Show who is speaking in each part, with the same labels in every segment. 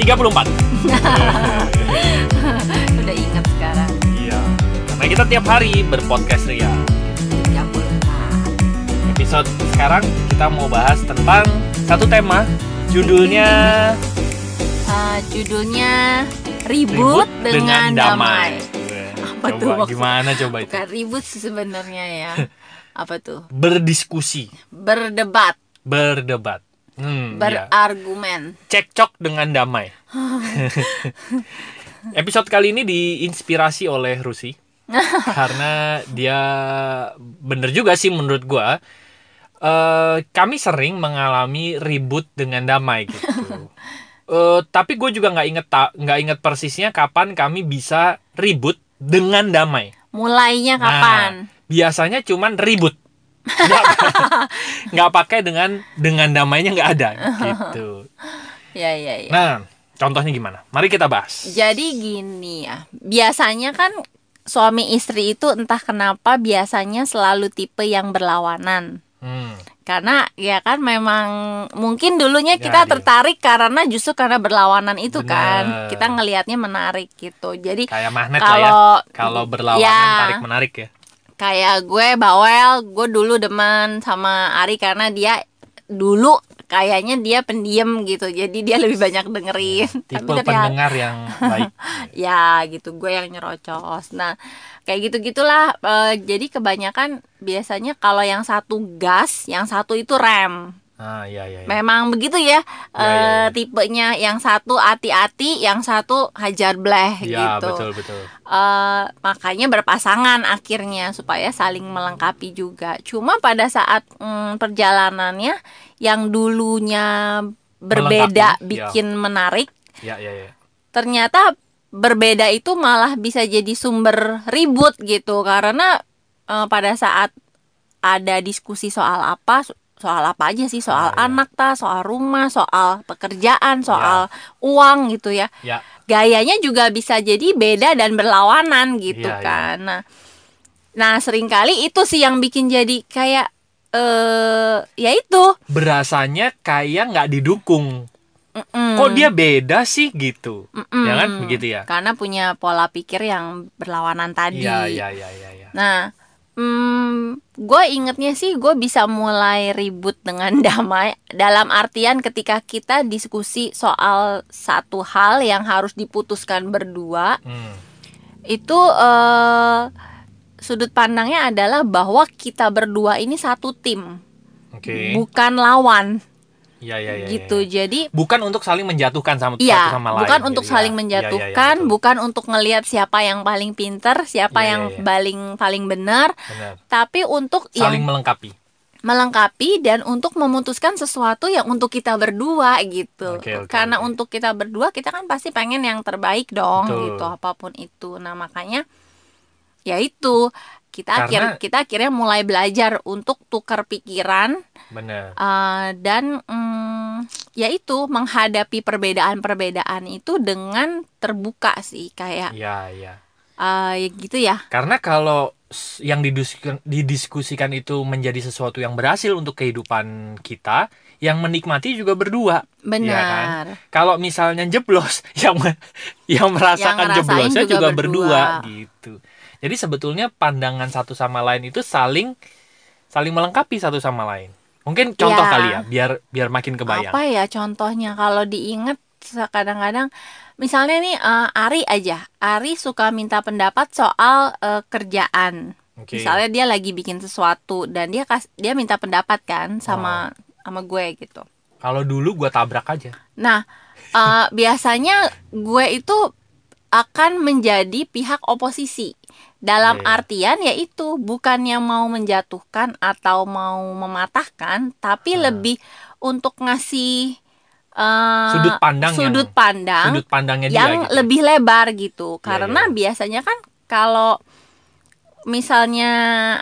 Speaker 1: Udah inget sekarang.
Speaker 2: Iya. Karena kita tiap hari berpodcast Ria.
Speaker 1: 34.
Speaker 2: Episode sekarang kita mau bahas tentang satu tema. Judulnya
Speaker 1: Eh, judulnya Ribut, dengan, damai. Apa
Speaker 2: coba
Speaker 1: tuh maksud-
Speaker 2: gimana coba itu?
Speaker 1: Bukan ribut sebenarnya ya. Apa tuh?
Speaker 2: Berdiskusi,
Speaker 1: Berdebat,
Speaker 2: berdebat. Hmm, iya.
Speaker 1: berargumen.
Speaker 2: Cekcok dengan damai. Episode kali ini diinspirasi oleh Rusi karena dia bener juga sih menurut gua. eh, kami sering mengalami ribut dengan damai gitu. Eh, tapi gue juga nggak inget nggak inget persisnya kapan kami bisa ribut dengan damai.
Speaker 1: Mulainya
Speaker 2: Nah,
Speaker 1: kapan?
Speaker 2: biasanya cuman ribut. Nggak, pakai dengan dengan damainya nggak ada gitu.
Speaker 1: Ya, ya, ya.
Speaker 2: Nah, contohnya gimana? Mari kita bahas.
Speaker 1: Jadi gini ya, biasanya kan suami istri itu entah kenapa biasanya selalu tipe yang berlawanan.
Speaker 2: Hmm,
Speaker 1: Karena ya kan memang mungkin dulunya
Speaker 2: Ya,
Speaker 1: kita
Speaker 2: dia.
Speaker 1: tertarik karena justru karena berlawanan itu kan.
Speaker 2: Bener.
Speaker 1: Kita ngelihatnya menarik gitu. Jadi
Speaker 2: kayak magnet lah ya.
Speaker 1: kalau
Speaker 2: Kalau berlawanan
Speaker 1: Ya.
Speaker 2: tarik menarik ya.
Speaker 1: Kayak gue bawel, gue dulu demen sama Ari karena dia dulu kayaknya dia pendiam gitu. Jadi dia lebih banyak dengerin.
Speaker 2: Tipe
Speaker 1: Tapi
Speaker 2: pendengar yang baik.
Speaker 1: ya gitu gue yang nyerocos nah kayak gitu gitulah jadi kebanyakan biasanya kalau yang satu gas yang satu itu rem
Speaker 2: Ah, iya iya. iya.
Speaker 1: memang begitu ya,
Speaker 2: Ya,
Speaker 1: eh,
Speaker 2: ya, ya.
Speaker 1: tipenya yang satu hati-hati yang satu hajar bleh
Speaker 2: Ya,
Speaker 1: gitu
Speaker 2: betul betul.
Speaker 1: Eh, makanya berpasangan akhirnya supaya saling melengkapi juga cuma pada saat mm, perjalanannya yang dulunya berbeda
Speaker 2: Melengkapi, ya.
Speaker 1: bikin menarik
Speaker 2: Ya ya ya.
Speaker 1: ternyata berbeda itu malah bisa jadi sumber ribut gitu karena eh, pada saat ada diskusi soal apa soal apa aja sih soal
Speaker 2: Ah, iya.
Speaker 1: anak ta soal rumah soal pekerjaan soal uang gitu ya
Speaker 2: Ya,
Speaker 1: gayanya juga bisa jadi beda dan berlawanan gitu
Speaker 2: Iya, iya.
Speaker 1: kan nah nah sering kali itu sih yang bikin jadi kayak eh ya itu
Speaker 2: berasanya kayak nggak didukung.
Speaker 1: Mm-mm.
Speaker 2: Kok dia beda sih gitu?
Speaker 1: Mm-mm.
Speaker 2: Ya kan begitu ya?
Speaker 1: karena punya pola pikir yang berlawanan tadi
Speaker 2: Iya iya iya iya. Ya.
Speaker 1: Nah, hmm, gue ingetnya sih gue bisa mulai ribut dengan damai dalam artian ketika kita diskusi soal satu hal yang harus diputuskan berdua
Speaker 2: Hmm.
Speaker 1: itu eh, sudut pandangnya adalah bahwa kita berdua ini satu tim
Speaker 2: Oke.
Speaker 1: bukan lawan
Speaker 2: Iya iya iya.
Speaker 1: gitu
Speaker 2: iya.
Speaker 1: jadi
Speaker 2: Bukan untuk saling menjatuhkan sama
Speaker 1: Iya,
Speaker 2: satu sama lain.
Speaker 1: bukan
Speaker 2: gitu
Speaker 1: untuk
Speaker 2: ya.
Speaker 1: saling
Speaker 2: Iya, iya, iya,
Speaker 1: menjatuhkan,
Speaker 2: betul.
Speaker 1: bukan untuk ngelihat siapa yang paling pinter, siapa
Speaker 2: Iya,
Speaker 1: yang
Speaker 2: iya, iya.
Speaker 1: paling paling benar,
Speaker 2: Benar.
Speaker 1: tapi untuk
Speaker 2: Saling
Speaker 1: yang
Speaker 2: melengkapi.
Speaker 1: melengkapi dan untuk memutuskan sesuatu yang untuk kita berdua gitu.
Speaker 2: Oke, oke,
Speaker 1: Karena
Speaker 2: oke.
Speaker 1: untuk kita berdua kita kan pasti pengen yang terbaik dong
Speaker 2: Betul.
Speaker 1: gitu apa pun itu. Nah, makanya ya itu kita
Speaker 2: Karena-
Speaker 1: akhir kita akhirnya mulai belajar untuk tukar pikiran
Speaker 2: Benar.
Speaker 1: uh, dan mm, ya itu menghadapi perbedaan-perbedaan itu dengan terbuka sih kayak
Speaker 2: Iya iya.
Speaker 1: uh, ya gitu ya.
Speaker 2: Karena kalau yang didiskusikan, didiskusikan itu menjadi sesuatu yang berhasil untuk kehidupan kita, yang menikmati juga berdua.
Speaker 1: Benar.
Speaker 2: Iya kan? Kalau misalnya jeblos, yang yang merasakan
Speaker 1: ngerasain
Speaker 2: jeblosnya
Speaker 1: juga
Speaker 2: juga,
Speaker 1: berdua.
Speaker 2: berdua. gitu. Jadi sebetulnya pandangan satu sama lain itu saling saling melengkapi satu sama lain. Mungkin contoh
Speaker 1: Ya.
Speaker 2: kali ya, biar biar makin kebayang.
Speaker 1: Apa ya contohnya kalau diingat kadang-kadang misalnya nih eh, Ari aja, Ari suka minta pendapat soal eh, kerjaan.
Speaker 2: Oke.
Speaker 1: Misalnya dia lagi bikin sesuatu dan dia kas dia minta pendapat kan
Speaker 2: Oh.
Speaker 1: sama sama gue gitu.
Speaker 2: Kalau dulu gua tabrak aja.
Speaker 1: Nah, eh, biasanya gue itu akan menjadi pihak oposisi. Dalam
Speaker 2: Iya.
Speaker 1: artian yaitu bukannya mau menjatuhkan atau mau mematahkan, tapi
Speaker 2: Ah.
Speaker 1: lebih untuk ngasih eh,
Speaker 2: Sudut pandang yang-
Speaker 1: sudut pandang
Speaker 2: Sudut pandangnya dia
Speaker 1: yang
Speaker 2: gitu.
Speaker 1: lebih lebar gitu.
Speaker 2: Iya,
Speaker 1: Karena
Speaker 2: iya.
Speaker 1: biasanya kan kalau misalnya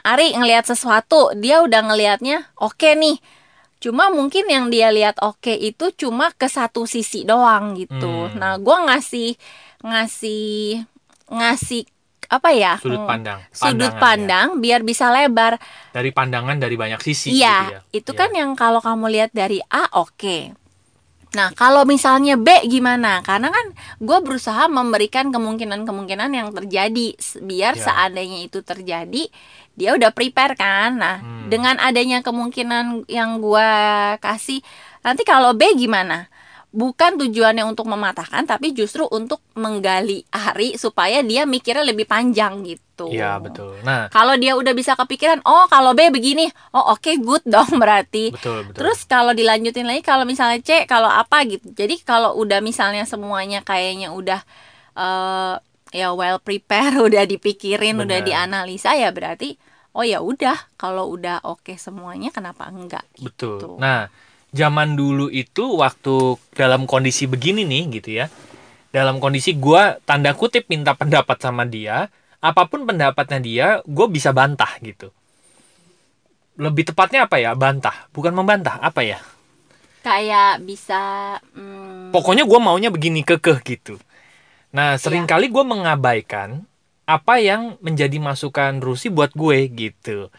Speaker 1: Ari ngelihat sesuatu, dia udah ngelihatnya oke nih. Cuma mungkin yang dia lihat oke itu cuma ke satu sisi doang gitu.
Speaker 2: Hmm.
Speaker 1: Nah, gua ngasih ngasih ngasih apa ya?
Speaker 2: sudut pandang.
Speaker 1: Sudut
Speaker 2: pandangan ya.
Speaker 1: pandang biar bisa lebar.
Speaker 2: dari pandangan dari banyak sisi
Speaker 1: Iya,
Speaker 2: gitu ya.
Speaker 1: itu
Speaker 2: Iya.
Speaker 1: kan yang kalau kamu lihat dari A oke. Nah, kalau misalnya B gimana? Karena kan gue berusaha memberikan kemungkinan-kemungkinan yang terjadi biar
Speaker 2: Ya.
Speaker 1: seandainya itu terjadi dia udah prepare kan. Nah,
Speaker 2: Hmm.
Speaker 1: dengan adanya kemungkinan yang gue kasih, nanti kalau B gimana? Bukan tujuannya untuk mematahkan, tapi justru untuk menggali Ari supaya dia mikirnya lebih panjang gitu.
Speaker 2: Iya betul. Nah
Speaker 1: Kalau dia udah bisa kepikiran, oh kalau B begini, oh oke good dong berarti.
Speaker 2: betul betul.
Speaker 1: Terus kalau dilanjutin lagi kalau misalnya C kalau apa gitu. Jadi kalau udah misalnya semuanya kayaknya udah eh ya well prepare, udah dipikirin, udah
Speaker 2: Benar.
Speaker 1: dianalisa ya berarti oh ya udah kalau udah oke semuanya kenapa enggak gitu.
Speaker 2: Betul. Nah, zaman dulu itu waktu dalam kondisi begini nih gitu ya. Dalam kondisi gua tanda kutip minta pendapat sama dia, apa pun pendapatnya dia, gue bisa bantah gitu. Lebih tepatnya apa ya? Bantah, bukan membantah, apa ya?
Speaker 1: Kayak bisa hmm,
Speaker 2: Pokoknya gue maunya begini kekeh gitu. Nah, sering kali gue mengabaikan apa yang menjadi masukan Rusi buat gue gitu.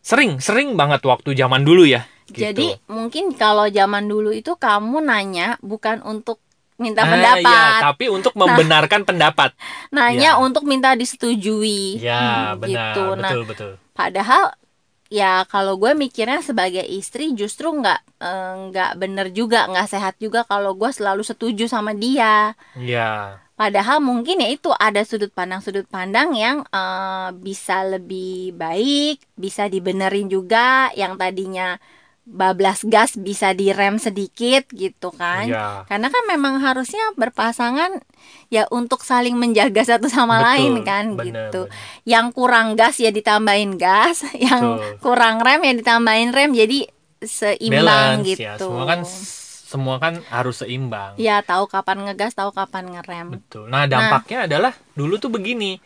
Speaker 2: Sering, sering banget waktu zaman dulu ya. Gitu.
Speaker 1: Jadi mungkin kalau zaman dulu itu kamu nanya bukan untuk minta
Speaker 2: Ah,
Speaker 1: pendapat,
Speaker 2: iya, tapi untuk membenarkan pendapat.
Speaker 1: nanya
Speaker 2: Iya.
Speaker 1: untuk minta disetujui.
Speaker 2: Ya,
Speaker 1: Hmm,
Speaker 2: benar,
Speaker 1: gitu. Nah,
Speaker 2: betul betul.
Speaker 1: Padahal ya kalau gue mikirnya sebagai istri justru nggak eh, nggak bener juga nggak sehat juga kalau gue selalu setuju sama dia.
Speaker 2: Ya,
Speaker 1: Padahal mungkin ya itu ada sudut pandang sudut pandang yang eh, bisa lebih baik, bisa dibenerin juga yang tadinya bablas gas bisa direm sedikit gitu kan.
Speaker 2: ya.
Speaker 1: Karena kan memang harusnya berpasangan ya untuk saling menjaga satu sama
Speaker 2: Betul,
Speaker 1: lain kan
Speaker 2: benar,
Speaker 1: gitu
Speaker 2: benar.
Speaker 1: yang kurang gas ya ditambahin gas, yang
Speaker 2: Betul.
Speaker 1: kurang rem ya ditambahin rem, jadi seimbang
Speaker 2: Balance
Speaker 1: gitu.
Speaker 2: ya. Semua kan semua kan harus seimbang.
Speaker 1: Ya, tahu kapan ngegas, tahu kapan ngerem.
Speaker 2: Betul. Nah, dampaknya adalah dulu tuh begini.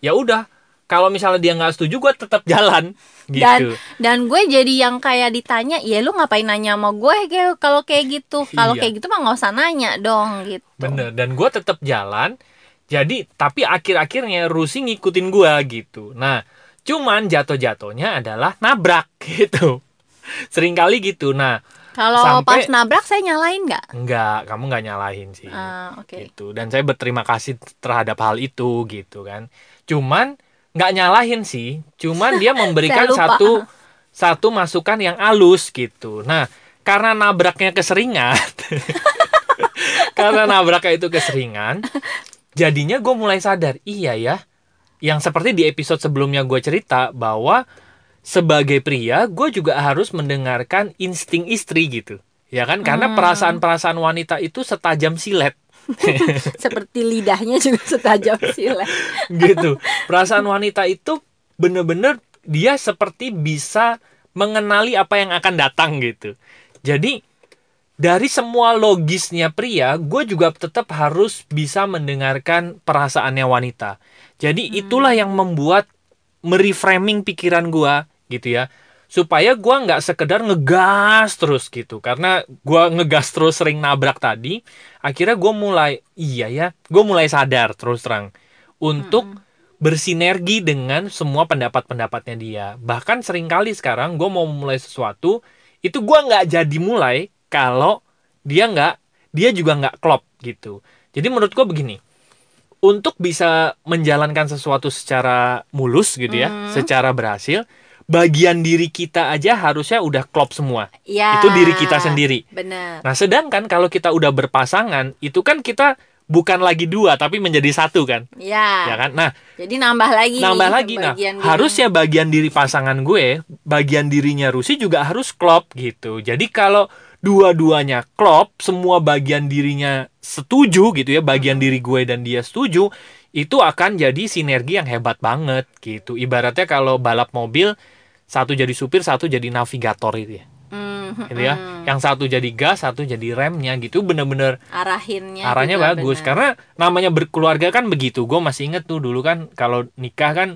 Speaker 2: Ya udah, kalau misalnya dia nggak setuju, gue tetap jalan gitu.
Speaker 1: Dan dan gue jadi yang kayak ditanya, ya lu ngapain nanya sama gue kayak kalau kayak gitu? Kalau
Speaker 2: Iya.
Speaker 1: kayak gitu mah nggak usah nanya dong gitu.
Speaker 2: Bener. Dan gue tetap jalan. Jadi, tapi akhir-akhirnya Rusi ngikutin gue gitu. Nah, cuman jatuh-jatuhnya adalah nabrak gitu. Seringkali gitu. Nah,
Speaker 1: Kalau
Speaker 2: Sampai-
Speaker 1: pas nabrak saya nyalain nggak?
Speaker 2: enggak, kamu nggak nyalahin sih.
Speaker 1: Ah, Oke.
Speaker 2: gitu dan saya berterima kasih terhadap hal itu gitu kan cuman nggak nyalahin sih cuman dia memberikan satu satu masukan yang halus gitu. Nah karena nabraknya keseringan karena nabraknya itu keseringan jadinya gue mulai sadar iya ya yang seperti di episode sebelumnya gue cerita bahwa sebagai pria gue juga harus mendengarkan insting istri gitu. Ya kan karena
Speaker 1: Hmm.
Speaker 2: perasaan-perasaan wanita itu setajam silet
Speaker 1: Seperti lidahnya juga setajam silet.
Speaker 2: gitu. Perasaan wanita itu bener-bener dia seperti bisa mengenali apa yang akan datang gitu. Jadi dari semua logisnya pria, gue juga tetap harus bisa mendengarkan perasaannya wanita. Jadi itulah yang membuat mereframing pikiran gue gitu ya supaya gue nggak sekedar ngegas terus gitu. Karena gue ngegas terus sering nabrak tadi akhirnya gue mulai iya ya gue mulai sadar terus terang untuk bersinergi dengan semua pendapat-pendapatnya dia. Bahkan sering kali sekarang gue mau mulai sesuatu itu gue nggak jadi mulai kalau dia nggak dia juga nggak klop gitu. Jadi menurut gue begini untuk bisa menjalankan sesuatu secara mulus gitu ya
Speaker 1: Hmm.
Speaker 2: secara berhasil bagian diri kita aja harusnya udah klop semua
Speaker 1: Ya.
Speaker 2: itu diri kita sendiri
Speaker 1: Benar.
Speaker 2: Nah, sedangkan kalau kita udah berpasangan, itu kan kita bukan lagi dua, tapi menjadi satu kan,
Speaker 1: Ya.
Speaker 2: ya kan? Nah,
Speaker 1: Jadi nambah lagi.
Speaker 2: nambah
Speaker 1: nih
Speaker 2: lagi, nah,
Speaker 1: diri.
Speaker 2: harusnya bagian diri pasangan gue, bagian dirinya Rusi juga harus klop gitu. Jadi kalau dua-duanya klop, semua bagian dirinya setuju gitu ya, bagian diri gue dan dia setuju, itu akan jadi sinergi yang hebat banget gitu. Ibaratnya kalau balap mobil, satu jadi supir, satu jadi navigator itu ya.
Speaker 1: Hmm,
Speaker 2: Gitu ya. Yang satu jadi gas, satu jadi remnya gitu. Bener-bener
Speaker 1: arahinnya
Speaker 2: arahnya bagus
Speaker 1: benar.
Speaker 2: karena namanya berkeluarga kan begitu gue masih inget tuh dulu kan kalau nikah kan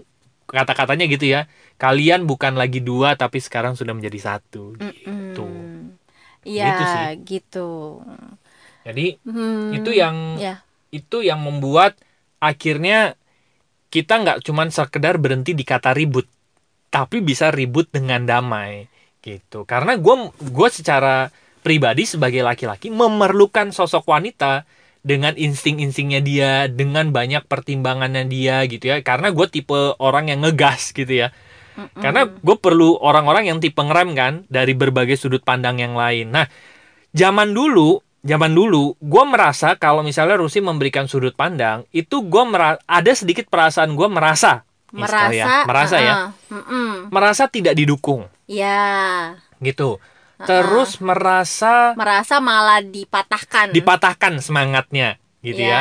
Speaker 2: kata-katanya gitu ya kalian bukan lagi dua tapi sekarang sudah menjadi satu gitu
Speaker 1: Mm-mm.
Speaker 2: Gitu sih.
Speaker 1: gitu.
Speaker 2: jadi
Speaker 1: Hmm,
Speaker 2: itu yang
Speaker 1: ya.
Speaker 2: itu yang membuat akhirnya kita nggak cuman sekedar berhenti di kata ribut tapi bisa ribut dengan damai gitu karena gue gue secara pribadi sebagai laki-laki memerlukan sosok wanita dengan insting-instingnya dia, dengan banyak pertimbangannya dia gitu ya. Karena gue tipe orang yang ngegas gitu ya. Karena gue perlu orang-orang yang tipe ngerem kan dari berbagai sudut pandang yang lain. Nah, zaman dulu, zaman dulu gue merasa kalau misalnya Rusi memberikan sudut pandang, itu gue ada sedikit perasaan gue merasa
Speaker 1: merasa
Speaker 2: ya, merasa ya,
Speaker 1: uh, uh,
Speaker 2: merasa tidak didukung.
Speaker 1: Ya.
Speaker 2: Gitu. Terus merasa
Speaker 1: merasa malah dipatahkan.
Speaker 2: Dipatahkan semangatnya, gitu ya.
Speaker 1: ya.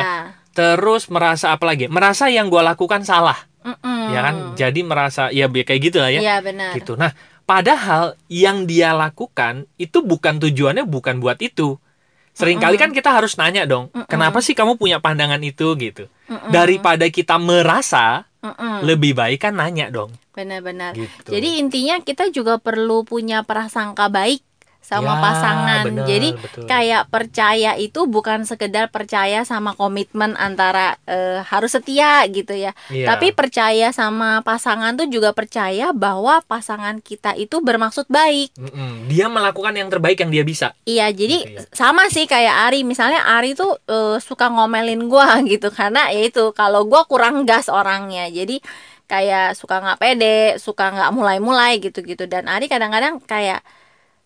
Speaker 2: Terus merasa apa lagi? Merasa yang gue lakukan salah.
Speaker 1: Mm-mm.
Speaker 2: Ya kan? Jadi merasa ya kayak gitu lah ya.
Speaker 1: Iya benar.
Speaker 2: Gitu. Nah, padahal yang dia lakukan itu bukan tujuannya bukan buat itu. Seringkali kan kita harus nanya dong, kenapa sih kamu punya pandangan itu gitu? Daripada kita merasa,
Speaker 1: Mm-mm.
Speaker 2: lebih baik kan nanya dong.
Speaker 1: Benar-benar.
Speaker 2: Gitu.
Speaker 1: Jadi intinya kita juga perlu punya prasangka baik sama
Speaker 2: Ya,
Speaker 1: pasangan.
Speaker 2: benar,
Speaker 1: Jadi
Speaker 2: betul.
Speaker 1: kayak percaya itu bukan sekedar percaya sama komitmen antara eh, harus setia gitu ya.
Speaker 2: Iya.
Speaker 1: Tapi percaya sama pasangan tuh juga percaya bahwa pasangan kita itu bermaksud baik.
Speaker 2: Dia melakukan yang terbaik yang dia bisa.
Speaker 1: Iya, jadi
Speaker 2: Gitu ya.
Speaker 1: sama sih kayak Ari. Misalnya Ari tuh eh, suka ngomelin gua gitu karena ya itu kalau gua kurang gas orangnya. Jadi kayak suka nggak pede, suka nggak mulai-mulai gitu-gitu. Dan Ari kadang-kadang kayak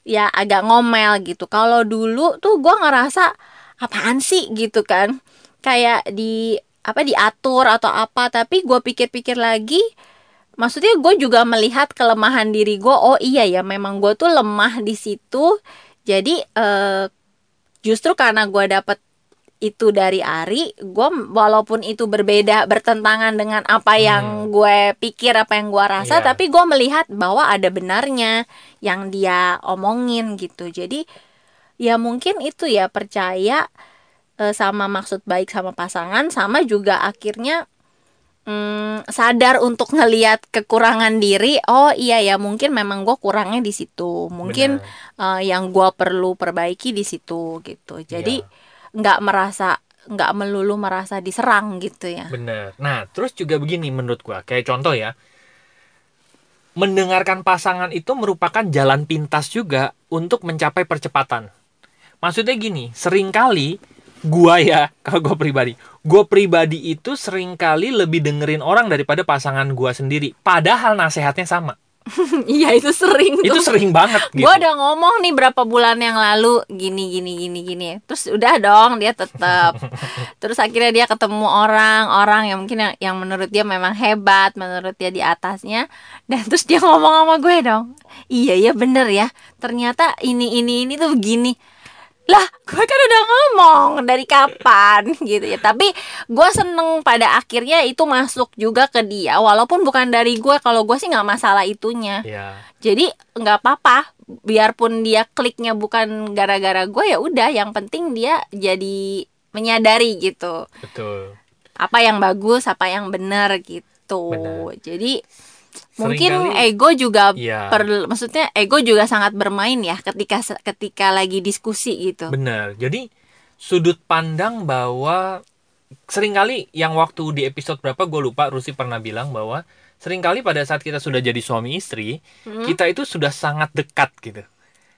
Speaker 1: ya agak ngomel gitu. Kalau dulu tuh gua ngerasa apaan sih gitu kan. Kayak di apa diatur atau apa, tapi gua pikir-pikir lagi maksudnya gue juga melihat kelemahan diri gue oh iya ya memang gue tuh lemah di situ jadi eh, justru karena gue dapet itu dari Ari gue walaupun itu berbeda bertentangan dengan apa yang gue pikir apa yang gue rasa
Speaker 2: Iya.
Speaker 1: tapi gue melihat bahwa ada benarnya yang dia omongin gitu. Jadi ya mungkin itu ya percaya eh, sama maksud baik sama pasangan sama juga akhirnya mm, sadar untuk ngelihat kekurangan diri. Oh iya ya mungkin memang gue kurangnya di situ. Mungkin eh, yang gue perlu perbaiki di situ gitu. Jadi
Speaker 2: Iya.
Speaker 1: Nggak merasa nggak melulu merasa diserang gitu ya
Speaker 2: Bener. Nah, terus juga begini menurut gua, kayak contoh ya. Mendengarkan pasangan itu merupakan jalan pintas juga untuk mencapai percepatan. Maksudnya gini, sering kali gua ya, kalau gua pribadi, gua pribadi itu sering kali lebih dengerin orang daripada pasangan gua sendiri. Padahal nasehatnya sama.
Speaker 1: iya itu sering
Speaker 2: Itu
Speaker 1: tuh.
Speaker 2: sering banget gitu.
Speaker 1: gue udah ngomong nih berapa bulan yang lalu gini gini gini gini. Terus udah dong dia tetap terus akhirnya dia ketemu orang orang yang mungkin yang, yang menurut dia memang hebat menurut dia di atasnya. Dan terus dia ngomong sama gue dong. Iya ya bener ya. Ternyata ini ini ini tuh begini lah gue kan udah ngomong dari kapan? Gitu ya. Tapi gue seneng pada akhirnya itu masuk juga ke dia. Walaupun bukan dari gue kalau gue sih nggak masalah itunya.
Speaker 2: Ya,
Speaker 1: jadi nggak apa-apa. Biarpun dia kliknya bukan gara-gara gue ya udah. Yang penting dia jadi menyadari gitu.
Speaker 2: Betul.
Speaker 1: apa yang bagus apa yang benar gitu.
Speaker 2: Benar.
Speaker 1: jadi mungkin
Speaker 2: Seringkali-
Speaker 1: ego juga perlu maksudnya ego juga sangat bermain ya ketika ketika lagi diskusi gitu
Speaker 2: Benar. Jadi sudut pandang bahwa sering kali yang waktu di episode berapa gue lupa Rusi pernah bilang bahwa sering kali pada saat kita sudah jadi suami istri
Speaker 1: Hmm.
Speaker 2: kita itu sudah sangat dekat gitu.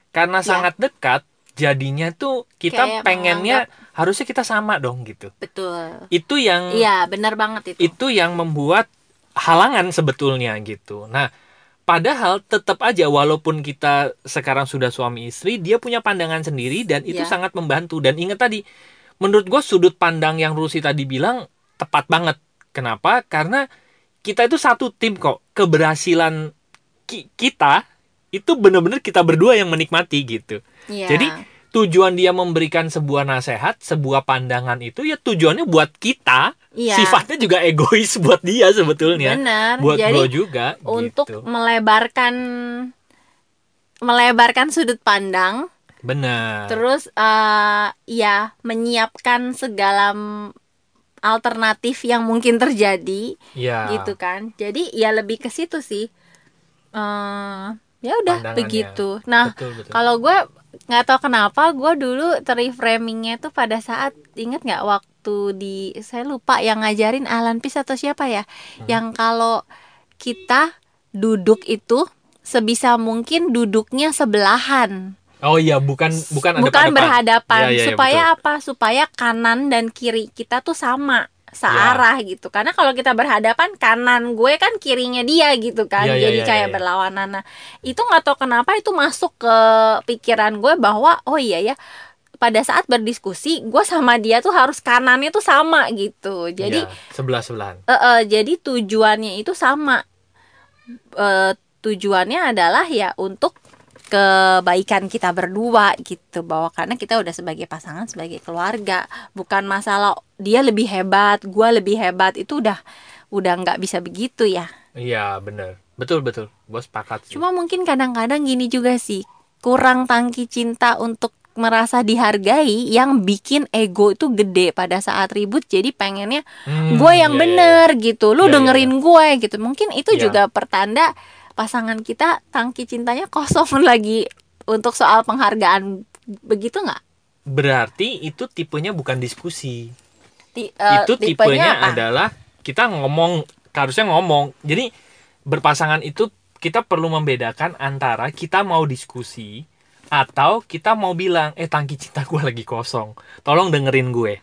Speaker 2: Karena
Speaker 1: Ya.
Speaker 2: sangat dekat jadinya tuh kita
Speaker 1: Kayak
Speaker 2: pengennya harusnya kita sama dong gitu.
Speaker 1: betul
Speaker 2: Itu yang
Speaker 1: iya benar banget itu
Speaker 2: itu yang membuat halangan sebetulnya gitu. Nah, padahal tetap aja walaupun kita sekarang sudah suami istri, dia punya pandangan sendiri dan itu
Speaker 1: Ya.
Speaker 2: sangat membantu. Dan ingat tadi, menurut gue sudut pandang yang Rusi tadi bilang tepat banget. Kenapa? Karena kita itu satu tim kok. Keberhasilan ki- kita itu benar-benar kita berdua yang menikmati gitu.
Speaker 1: Iya.
Speaker 2: Jadi tujuan dia memberikan sebuah nasihat, sebuah pandangan itu ya tujuannya buat kita.
Speaker 1: Iya.
Speaker 2: Sifatnya juga egois buat dia sebetulnya.
Speaker 1: benar
Speaker 2: Buat
Speaker 1: jadi
Speaker 2: gue juga
Speaker 1: untuk
Speaker 2: gitu.
Speaker 1: melebarkan melebarkan sudut pandang
Speaker 2: Benar.
Speaker 1: terus eh ya menyiapkan segala alternatif yang mungkin terjadi
Speaker 2: ya.
Speaker 1: gitu kan jadi ya lebih ke situ sih eh ya udah begitu nah kalau gue nggak tahu kenapa gue dulu terframingnya tuh pada saat inget nggak waktu di saya lupa yang ngajarin Alan Peace atau siapa ya?
Speaker 2: Hmm.
Speaker 1: yang kalau kita duduk itu sebisa mungkin duduknya sebelahan.
Speaker 2: Oh iya, bukan bukan ada
Speaker 1: bukan berhadapan.
Speaker 2: Iya, iya, iya,
Speaker 1: supaya
Speaker 2: betul.
Speaker 1: apa? Supaya kanan dan kiri kita tuh sama searah gitu karena kalau kita berhadapan kanan gue kan kirinya dia gitu kan
Speaker 2: Iya, iya,
Speaker 1: jadi
Speaker 2: iya,
Speaker 1: kayak
Speaker 2: iya.
Speaker 1: berlawanan nah itu nggak tahu kenapa itu masuk ke pikiran gue bahwa oh iya ya pada saat berdiskusi gue sama dia tuh harus kanannya tuh sama gitu jadi
Speaker 2: sebelah sebelahan.
Speaker 1: Eh, eh, jadi tujuannya itu sama. Eh, tujuannya adalah ya untuk kebaikan kita berdua gitu bahwa karena kita udah sebagai pasangan sebagai keluarga bukan masalah dia lebih hebat gua lebih hebat itu udah udah nggak bisa begitu ya
Speaker 2: Iya, bener. Betul betul. Gue sepakat. sih.
Speaker 1: cuma mungkin kadang-kadang gini juga sih kurang tangki cinta untuk merasa dihargai yang bikin ego itu gede pada saat ribut jadi pengennya
Speaker 2: Hmm,
Speaker 1: gue yang
Speaker 2: iya, iya,
Speaker 1: bener gitu lu
Speaker 2: Iya, iya,
Speaker 1: dengerin gue gitu mungkin itu
Speaker 2: Iya.
Speaker 1: juga pertanda pasangan kita tangki cintanya kosong lagi untuk soal penghargaan begitu nggak
Speaker 2: Berarti itu tipenya bukan diskusi.
Speaker 1: Ti- eh,
Speaker 2: itu
Speaker 1: tipenya
Speaker 2: tipenya
Speaker 1: apa?
Speaker 2: adalah kita ngomong harusnya ngomong jadi berpasangan itu kita perlu membedakan antara kita mau diskusi atau kita mau bilang eh tangki cinta gue lagi kosong tolong dengerin gue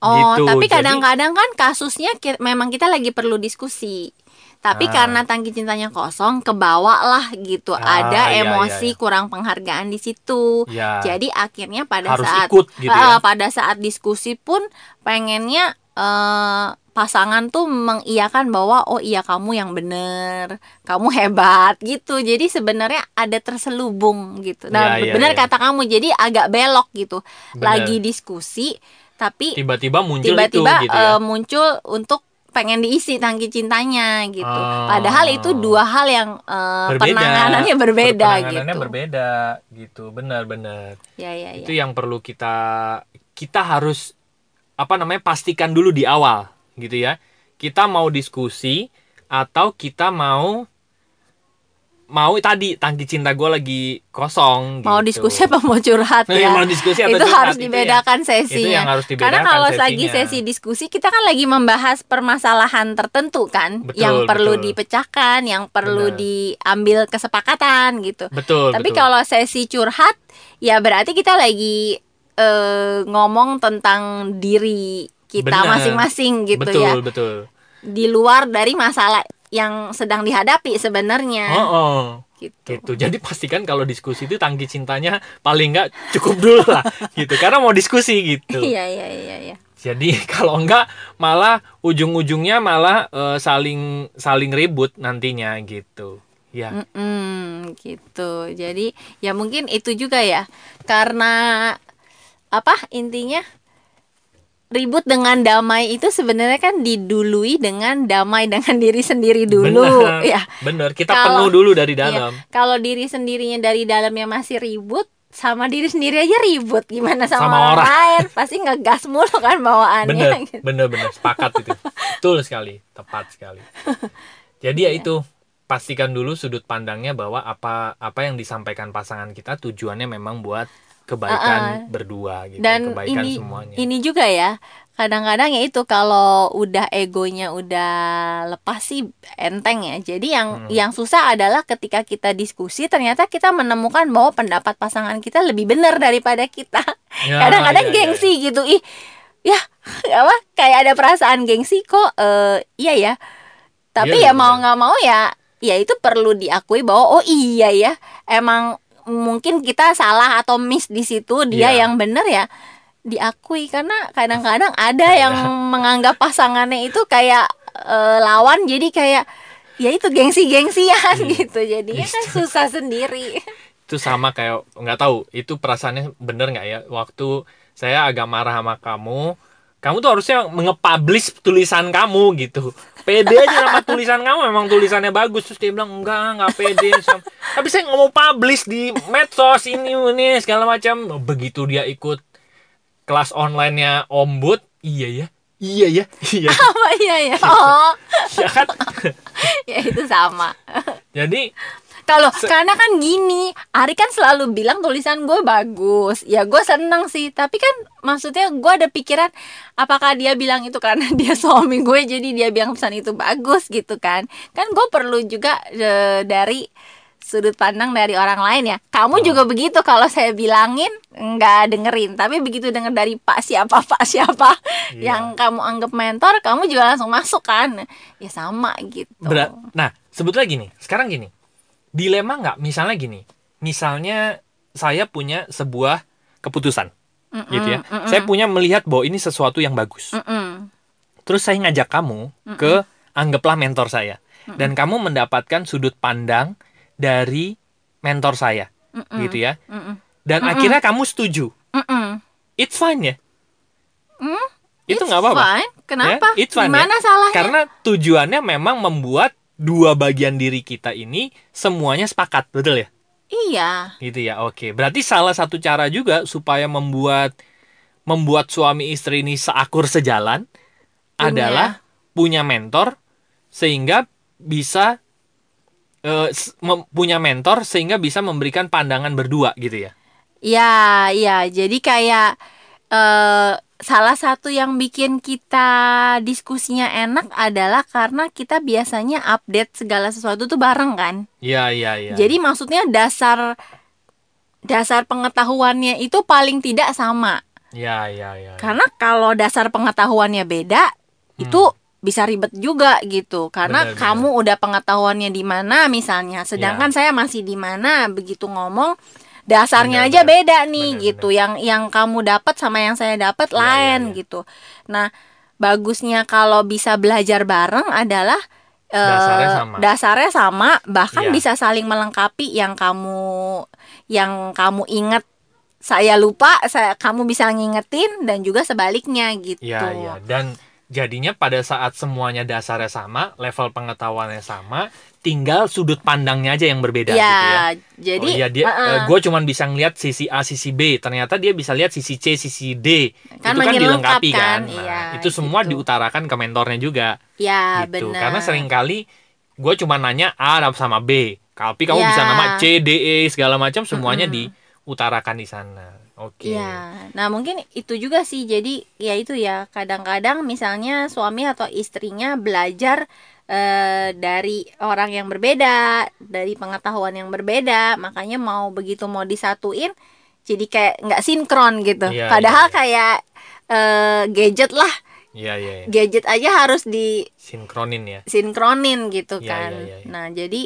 Speaker 1: oh
Speaker 2: gitu.
Speaker 1: tapi kadang-kadang kan kasusnya ki- memang kita lagi perlu diskusi tapi
Speaker 2: Ah.
Speaker 1: karena tangki cintanya kosong kebawa lah gitu
Speaker 2: Ah,
Speaker 1: ada
Speaker 2: iya,
Speaker 1: emosi
Speaker 2: iya, iya.
Speaker 1: kurang penghargaan di situ
Speaker 2: ya
Speaker 1: jadi akhirnya pada
Speaker 2: harus
Speaker 1: saat
Speaker 2: ikut gitu ya
Speaker 1: pada saat diskusi pun pengennya eh, pasangan tuh mengiyakan bahwa oh iya kamu yang bener, kamu hebat gitu. Jadi sebenarnya ada terselubung gitu. Nah,
Speaker 2: Iya, iya,
Speaker 1: benar
Speaker 2: iya.
Speaker 1: kata kamu. Jadi agak belok gitu.
Speaker 2: Bener.
Speaker 1: Lagi diskusi tapi
Speaker 2: tiba-tiba muncul itu
Speaker 1: tiba-tiba
Speaker 2: gitu ya
Speaker 1: eh, muncul untuk pengen diisi tangki cintanya gitu.
Speaker 2: Oh.
Speaker 1: Padahal itu dua hal yang eh, penanganannya berbeda
Speaker 2: Penanganannya
Speaker 1: gitu.
Speaker 2: berbeda gitu benar-benar
Speaker 1: Ya ya ya.
Speaker 2: itu yang perlu kita kita harus apa namanya pastikan dulu di awal gitu ya kita mau diskusi atau kita mau mau tadi tangki cinta gue lagi kosong
Speaker 1: Mau
Speaker 2: gitu.
Speaker 1: diskusi apa mau curhat
Speaker 2: Nah,
Speaker 1: ya?
Speaker 2: mau diskusi atau
Speaker 1: itu
Speaker 2: curhat,
Speaker 1: harus
Speaker 2: itu
Speaker 1: dibedakan
Speaker 2: yang-
Speaker 1: sesinya.
Speaker 2: itu yang harus dibedakan
Speaker 1: Karena kalau lagi
Speaker 2: sesinya.
Speaker 1: sesi diskusi kita kan lagi membahas permasalahan tertentu kan,
Speaker 2: Betul,
Speaker 1: yang perlu
Speaker 2: betul.
Speaker 1: dipecahkan, yang perlu
Speaker 2: Benar.
Speaker 1: diambil kesepakatan gitu.
Speaker 2: betul
Speaker 1: Tapi
Speaker 2: betul.
Speaker 1: kalau sesi curhat, ya berarti kita lagi eh, ngomong tentang diri kita masing-masing gitu
Speaker 2: betul
Speaker 1: ya,
Speaker 2: betul
Speaker 1: di luar dari masalah yang sedang dihadapi sebenarnya.
Speaker 2: oh, oh.
Speaker 1: Gitu.
Speaker 2: gitu jadi pastikan kalau diskusi itu tangki cintanya paling nggak cukup dulu lah gitu karena mau diskusi gitu
Speaker 1: Iya iya iya iya.
Speaker 2: Jadi kalau enggak malah ujung-ujungnya malah eh, saling saling ribut nantinya gitu. Ya.
Speaker 1: Mm-mm, gitu. Jadi ya mungkin itu juga ya. Karena apa intinya ribut dengan damai itu sebenarnya kan didului dengan damai dengan diri sendiri dulu
Speaker 2: Benar.
Speaker 1: ya.
Speaker 2: Bener, kita
Speaker 1: Kalau-
Speaker 2: penuh dulu dari
Speaker 1: Iya.
Speaker 2: dalam.
Speaker 1: Kalau diri sendirinya dari dalamnya masih ribut sama diri sendiri aja ribut gimana sama,
Speaker 2: Sama
Speaker 1: orang,
Speaker 2: orang.
Speaker 1: lain pasti ngegas mulu kan bawaannya
Speaker 2: Bener,
Speaker 1: gitu.
Speaker 2: bener, bener, sepakat itu. Betul sekali, tepat sekali. Jadi
Speaker 1: Iya.
Speaker 2: ya itu pastikan dulu sudut pandangnya bahwa apa apa yang disampaikan pasangan kita tujuannya memang buat kebaikan berdua gitu,
Speaker 1: dan
Speaker 2: kebaikan
Speaker 1: ini
Speaker 2: semuanya.
Speaker 1: ini juga ya kadang-kadang ya itu kalau udah egonya udah lepas sih enteng ya jadi yang
Speaker 2: Hmm.
Speaker 1: yang susah adalah ketika kita diskusi ternyata kita menemukan bahwa pendapat pasangan kita lebih benar daripada kita
Speaker 2: Ya,
Speaker 1: kadang-kadang
Speaker 2: ya, ya,
Speaker 1: gengsi gitu ih ya apa kayak ada perasaan gengsi kok eh, iya ya tapi
Speaker 2: Iya,
Speaker 1: ya
Speaker 2: iya,
Speaker 1: mau
Speaker 2: benar.
Speaker 1: nggak mau ya ya itu perlu diakui bahwa oh iya ya emang mungkin kita salah atau miss di situ dia
Speaker 2: Iya.
Speaker 1: yang benar ya diakui. Karena kadang-kadang ada yang menganggap pasangannya itu kayak eh, lawan jadi kayak ya itu gengsi-gengsian
Speaker 2: Iya.
Speaker 1: gitu. Jadinya kan susah sendiri.
Speaker 2: Itu sama kayak nggak tahu itu perasaannya bener nggak ya? Waktu saya agak marah sama kamu kamu tuh harusnya nge-publish tulisan kamu gitu pede aja sama tulisan kamu memang tulisannya bagus. Terus dia bilang enggak nggak pede. Sam." tapi saya nggak mau publish di medsos ini ini segala macam. Begitu dia ikut kelas online-nya ombud iya ya iya ya iya
Speaker 1: apa iya ya? Oh.
Speaker 2: Ya kan?
Speaker 1: Ya itu sama.
Speaker 2: Jadi
Speaker 1: Kalau karena kan gini, Ari kan selalu bilang tulisan gue bagus. Ya gue seneng sih, tapi kan maksudnya gue ada pikiran apakah dia bilang itu karena dia suami gue jadi dia bilang pesan itu bagus gitu kan. Kan gue perlu juga e, dari sudut pandang dari orang lain ya. Kamu
Speaker 2: Oh.
Speaker 1: juga begitu kalau saya bilangin nggak dengerin, tapi begitu denger dari Pak siapa Pak siapa
Speaker 2: Iya.
Speaker 1: yang kamu anggap mentor, kamu juga langsung masuk kan? Ya sama gitu.
Speaker 2: Berat. Nah, sebetulnya gini. Sekarang gini. Dilema nggak? Misalnya gini. Misalnya saya punya sebuah keputusan,
Speaker 1: Mm-mm,
Speaker 2: gitu ya.
Speaker 1: mm-mm,
Speaker 2: Saya punya melihat bahwa ini sesuatu yang bagus.
Speaker 1: mm-mm,
Speaker 2: Terus saya ngajak kamu ke anggaplah mentor saya. Dan kamu mendapatkan sudut pandang dari mentor saya,
Speaker 1: mm-mm,
Speaker 2: gitu ya.
Speaker 1: mm-mm,
Speaker 2: Dan akhirnya kamu setuju.
Speaker 1: mm-mm.
Speaker 2: It's fine ya.
Speaker 1: Hmm,
Speaker 2: Itu nggak apa-apa.
Speaker 1: fine. Kenapa?
Speaker 2: Ya, it's fine,
Speaker 1: Gimana
Speaker 2: ya.
Speaker 1: salahnya?
Speaker 2: Karena tujuannya memang membuat dua bagian diri kita ini semuanya sepakat, betul ya?
Speaker 1: Iya.
Speaker 2: Gitu ya. Oke. Berarti salah satu cara juga supaya membuat membuat suami istri ini seakur sejalan
Speaker 1: Punya.
Speaker 2: adalah punya mentor sehingga bisa mem- punya mentor sehingga bisa memberikan pandangan berdua gitu ya.
Speaker 1: Iya, iya. Jadi kayak eh salah satu yang bikin kita diskusinya enak adalah karena kita biasanya update segala sesuatu tuh bareng kan.
Speaker 2: Iya, iya, iya.
Speaker 1: Jadi maksudnya dasar dasar pengetahuannya itu paling tidak sama.
Speaker 2: Iya, iya, iya.
Speaker 1: Karena kalau dasar pengetahuannya beda, itu bisa ribet juga gitu. Karena
Speaker 2: Hmm. Benar,
Speaker 1: kamu udah pengetahuannya di mana misalnya, sedangkan saya masih di mana begitu ngomong dasarnya
Speaker 2: Benar,
Speaker 1: aja beda nih
Speaker 2: Benar,
Speaker 1: gitu. Yang yang kamu dapat sama yang saya dapat
Speaker 2: Ya, ya,
Speaker 1: lain
Speaker 2: ya.
Speaker 1: gitu. Nah, bagusnya kalau bisa belajar bareng adalah eh,
Speaker 2: Dasarnya sama.
Speaker 1: dasarnya sama, bahkan
Speaker 2: Ya.
Speaker 1: bisa saling melengkapi yang kamu yang kamu ingat saya lupa, saya kamu bisa ngingetin dan juga sebaliknya gitu.
Speaker 2: Iya, iya. Dan jadinya pada saat semuanya dasarnya sama, level pengetahuannya sama, tinggal sudut pandangnya aja yang berbeda
Speaker 1: Ya,
Speaker 2: gitu ya.
Speaker 1: jadi
Speaker 2: oh iya dia
Speaker 1: uh-uh.
Speaker 2: gue cuman bisa ngeliat sisi A, sisi B. Ternyata dia bisa lihat sisi C, sisi D.
Speaker 1: Kan
Speaker 2: itu kan dilengkapi
Speaker 1: lengkap
Speaker 2: kan.
Speaker 1: kan,
Speaker 2: Nah,
Speaker 1: iya,
Speaker 2: itu semua
Speaker 1: gitu.
Speaker 2: diutarakan ke mentornya juga
Speaker 1: ya
Speaker 2: gitu.
Speaker 1: benar.
Speaker 2: Karena sering kali gue cuma nanya A sama B. Tapi kamu
Speaker 1: Ya.
Speaker 2: bisa nama C, D, E segala macam semuanya diutarakan di sana. Oke.
Speaker 1: Iya, nah mungkin itu juga sih. Jadi ya itu ya kadang-kadang misalnya suami atau istrinya belajar eh, dari orang yang berbeda, dari pengetahuan yang berbeda, makanya mau begitu mau disatuin, jadi kayak nggak sinkron gitu.
Speaker 2: Iya,
Speaker 1: Padahal
Speaker 2: iya.
Speaker 1: kayak eh, gadget lah,
Speaker 2: Iya, iya, iya.
Speaker 1: gadget aja harus di
Speaker 2: Sinkronin ya.
Speaker 1: sinkronin gitu
Speaker 2: Iya,
Speaker 1: kan.
Speaker 2: iya.
Speaker 1: Nah, jadi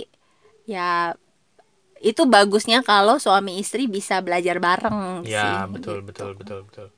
Speaker 1: ya itu bagusnya kalau suami istri bisa belajar bareng sih.
Speaker 2: Ya, betul,
Speaker 1: gitu.
Speaker 2: betul, betul, betul.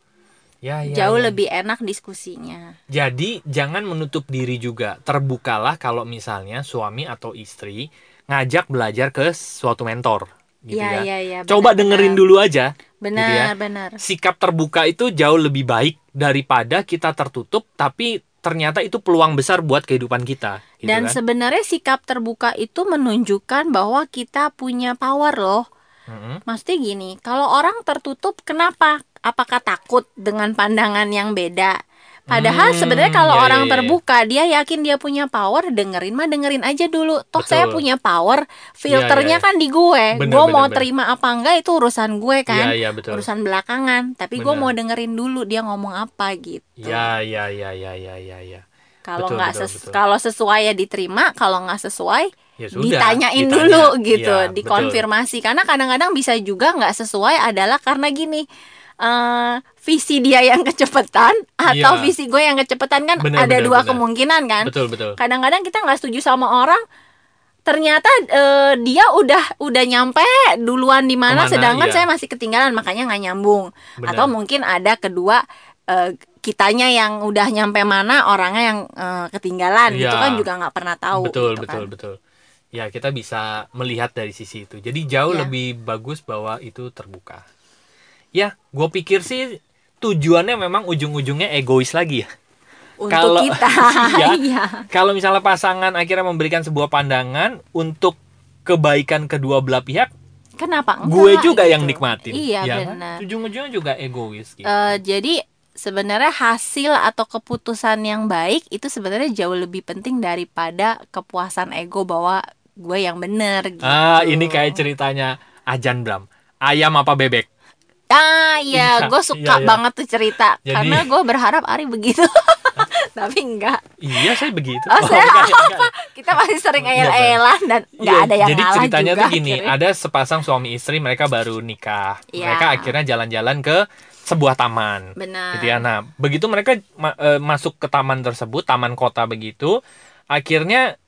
Speaker 2: Ya, ya,
Speaker 1: Jauh
Speaker 2: ya.
Speaker 1: lebih enak diskusinya.
Speaker 2: Jadi jangan menutup diri juga. Terbukalah kalau misalnya suami atau istri ngajak belajar ke suatu mentor, gitu
Speaker 1: Iya,
Speaker 2: ya.
Speaker 1: iya, iya.
Speaker 2: Coba
Speaker 1: benar,
Speaker 2: dengerin
Speaker 1: benar.
Speaker 2: dulu aja.
Speaker 1: Benar,
Speaker 2: gitu ya.
Speaker 1: benar.
Speaker 2: Sikap terbuka itu jauh lebih baik daripada kita tertutup, tapi ternyata itu peluang besar buat kehidupan kita. Gitu
Speaker 1: Dan
Speaker 2: kan?
Speaker 1: sebenarnya sikap terbuka itu menunjukkan bahwa kita punya power loh.
Speaker 2: Mm-mm.
Speaker 1: Maksudnya gini, kalau orang tertutup kenapa? Apakah takut dengan pandangan yang beda? Padahal
Speaker 2: Hmm,
Speaker 1: sebenarnya kalau
Speaker 2: ya,
Speaker 1: orang
Speaker 2: ya, ya.
Speaker 1: terbuka, dia yakin dia punya power, dengerin mah dengerin aja dulu. Toh saya
Speaker 2: Betul.
Speaker 1: punya power, filternya
Speaker 2: ya.
Speaker 1: kan di gue.
Speaker 2: Bener,
Speaker 1: gue
Speaker 2: bener,
Speaker 1: mau
Speaker 2: bener.
Speaker 1: terima apa enggak itu urusan gue kan.
Speaker 2: Iya, iya, betul.
Speaker 1: Urusan belakangan. Tapi gue mau dengerin dulu dia ngomong apa gitu.
Speaker 2: Ya, ya, ya, ya, ya, ya, ya.
Speaker 1: Kalau
Speaker 2: Betul,
Speaker 1: nggak
Speaker 2: betul,
Speaker 1: ses-
Speaker 2: betul.
Speaker 1: kalau sesuai ya diterima, kalau nggak sesuai
Speaker 2: Ya sudah,
Speaker 1: ditanyain
Speaker 2: ditanya.
Speaker 1: dulu gitu,
Speaker 2: Iya, betul.
Speaker 1: dikonfirmasi. Karena kadang-kadang bisa juga nggak sesuai adalah karena gini, eh visi dia yang kecepatan atau
Speaker 2: Iya.
Speaker 1: visi gue yang kecepatan kan
Speaker 2: Benar,
Speaker 1: ada
Speaker 2: benar,
Speaker 1: dua
Speaker 2: benar.
Speaker 1: kemungkinan kan.
Speaker 2: Betul, betul.
Speaker 1: Kadang-kadang kita nggak setuju sama orang, ternyata eh, dia udah udah nyampe duluan di mana, sedangkan
Speaker 2: iya.
Speaker 1: saya masih ketinggalan, makanya nggak nyambung.
Speaker 2: Benar.
Speaker 1: Atau mungkin ada kedua eh, kitanya yang udah nyampe mana, orangnya yang eh, ketinggalan.
Speaker 2: Iya.
Speaker 1: Itu kan juga nggak pernah tahu.
Speaker 2: betul
Speaker 1: gitu
Speaker 2: betul
Speaker 1: kan.
Speaker 2: betul ya kita bisa melihat dari sisi itu jadi jauh
Speaker 1: Ya.
Speaker 2: lebih bagus bahwa itu terbuka ya gue pikir sih tujuannya memang ujung-ujungnya egois lagi ya
Speaker 1: Untuk
Speaker 2: Kalau-
Speaker 1: kita,
Speaker 2: Iya.
Speaker 1: iya.
Speaker 2: kalau misalnya pasangan akhirnya memberikan sebuah pandangan untuk kebaikan kedua belah pihak
Speaker 1: Kenapa enggak?
Speaker 2: gue juga
Speaker 1: gitu.
Speaker 2: yang nikmatin
Speaker 1: Iya
Speaker 2: ya
Speaker 1: benar.
Speaker 2: ujung-ujungnya juga egois gitu
Speaker 1: Eh, jadi sebenarnya hasil atau keputusan yang baik itu sebenarnya jauh lebih penting daripada kepuasan ego bahwa gue yang bener gitu.
Speaker 2: ah ini kayak ceritanya Ajan Bram ayam apa bebek
Speaker 1: Ah iya,
Speaker 2: Iya,
Speaker 1: gue suka
Speaker 2: iya, iya.
Speaker 1: banget tuh cerita
Speaker 2: Jadi-
Speaker 1: karena gue berharap Ari begitu. Tapi enggak.
Speaker 2: Iya, saya begitu.
Speaker 1: Oh, saya
Speaker 2: enggak, enggak, enggak.
Speaker 1: Kita masih sering
Speaker 2: Iya,
Speaker 1: ayel-ayelan dan enggak
Speaker 2: Iya,
Speaker 1: ada yang
Speaker 2: Jadi
Speaker 1: ngalah
Speaker 2: ceritanya
Speaker 1: juga
Speaker 2: tuh gini,
Speaker 1: akhirnya.
Speaker 2: ada sepasang suami istri mereka baru nikah.
Speaker 1: Iya.
Speaker 2: Mereka akhirnya jalan-jalan ke sebuah taman.
Speaker 1: Benar.
Speaker 2: Gitu ya. Nah, begitu mereka ma- eh, masuk ke taman tersebut, taman kota begitu, akhirnya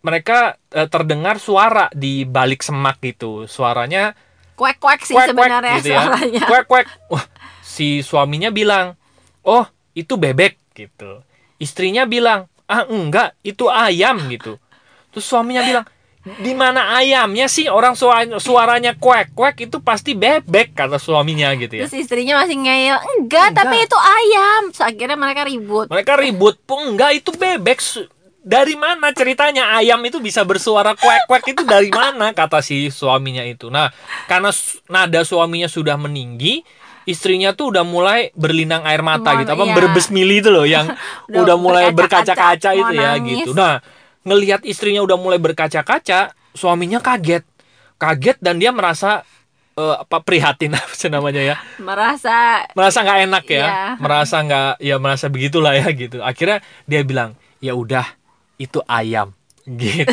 Speaker 2: mereka eh, terdengar suara di balik semak gitu. Suaranya
Speaker 1: Kuek-kuek sih
Speaker 2: kuek-kuek
Speaker 1: sebenarnya
Speaker 2: gitu ya.
Speaker 1: suaranya.
Speaker 2: Kuek-kuek. Wah, si suaminya bilang, "Oh, itu bebek." gitu. Istrinya bilang, "Ah, enggak, itu ayam." gitu. Terus suaminya bilang, "Di mana ayamnya sih? Orang suara- suaranya kuek-kuek itu pasti bebek," kata suaminya gitu ya.
Speaker 1: Terus istrinya masih ngeyel, enggak,
Speaker 2: Enggak.
Speaker 1: tapi itu ayam. Terus akhirnya mereka ribut.
Speaker 2: Mereka ribut, "Pun enggak, itu bebek." Dari mana ceritanya ayam itu bisa bersuara kuek-kuek itu dari mana kata si suaminya itu. Nah, karena su- nada suaminya sudah meninggi, istrinya tuh udah mulai berlinang air mata
Speaker 1: Mau-
Speaker 2: gitu, apa
Speaker 1: iya.
Speaker 2: berbesmili itu loh yang
Speaker 1: Udah
Speaker 2: udah, mulai
Speaker 1: berkaca-kaca,
Speaker 2: itu ya
Speaker 1: nangis.
Speaker 2: gitu. Nah, ngelihat istrinya udah mulai berkaca-kaca, suaminya kaget. Kaget dan dia merasa eh, apa prihatin apa sih namanya ya
Speaker 1: Merasa
Speaker 2: merasa nggak enak ya
Speaker 1: Iya.
Speaker 2: merasa nggak ya merasa begitulah ya gitu akhirnya dia bilang ya udah itu ayam gitu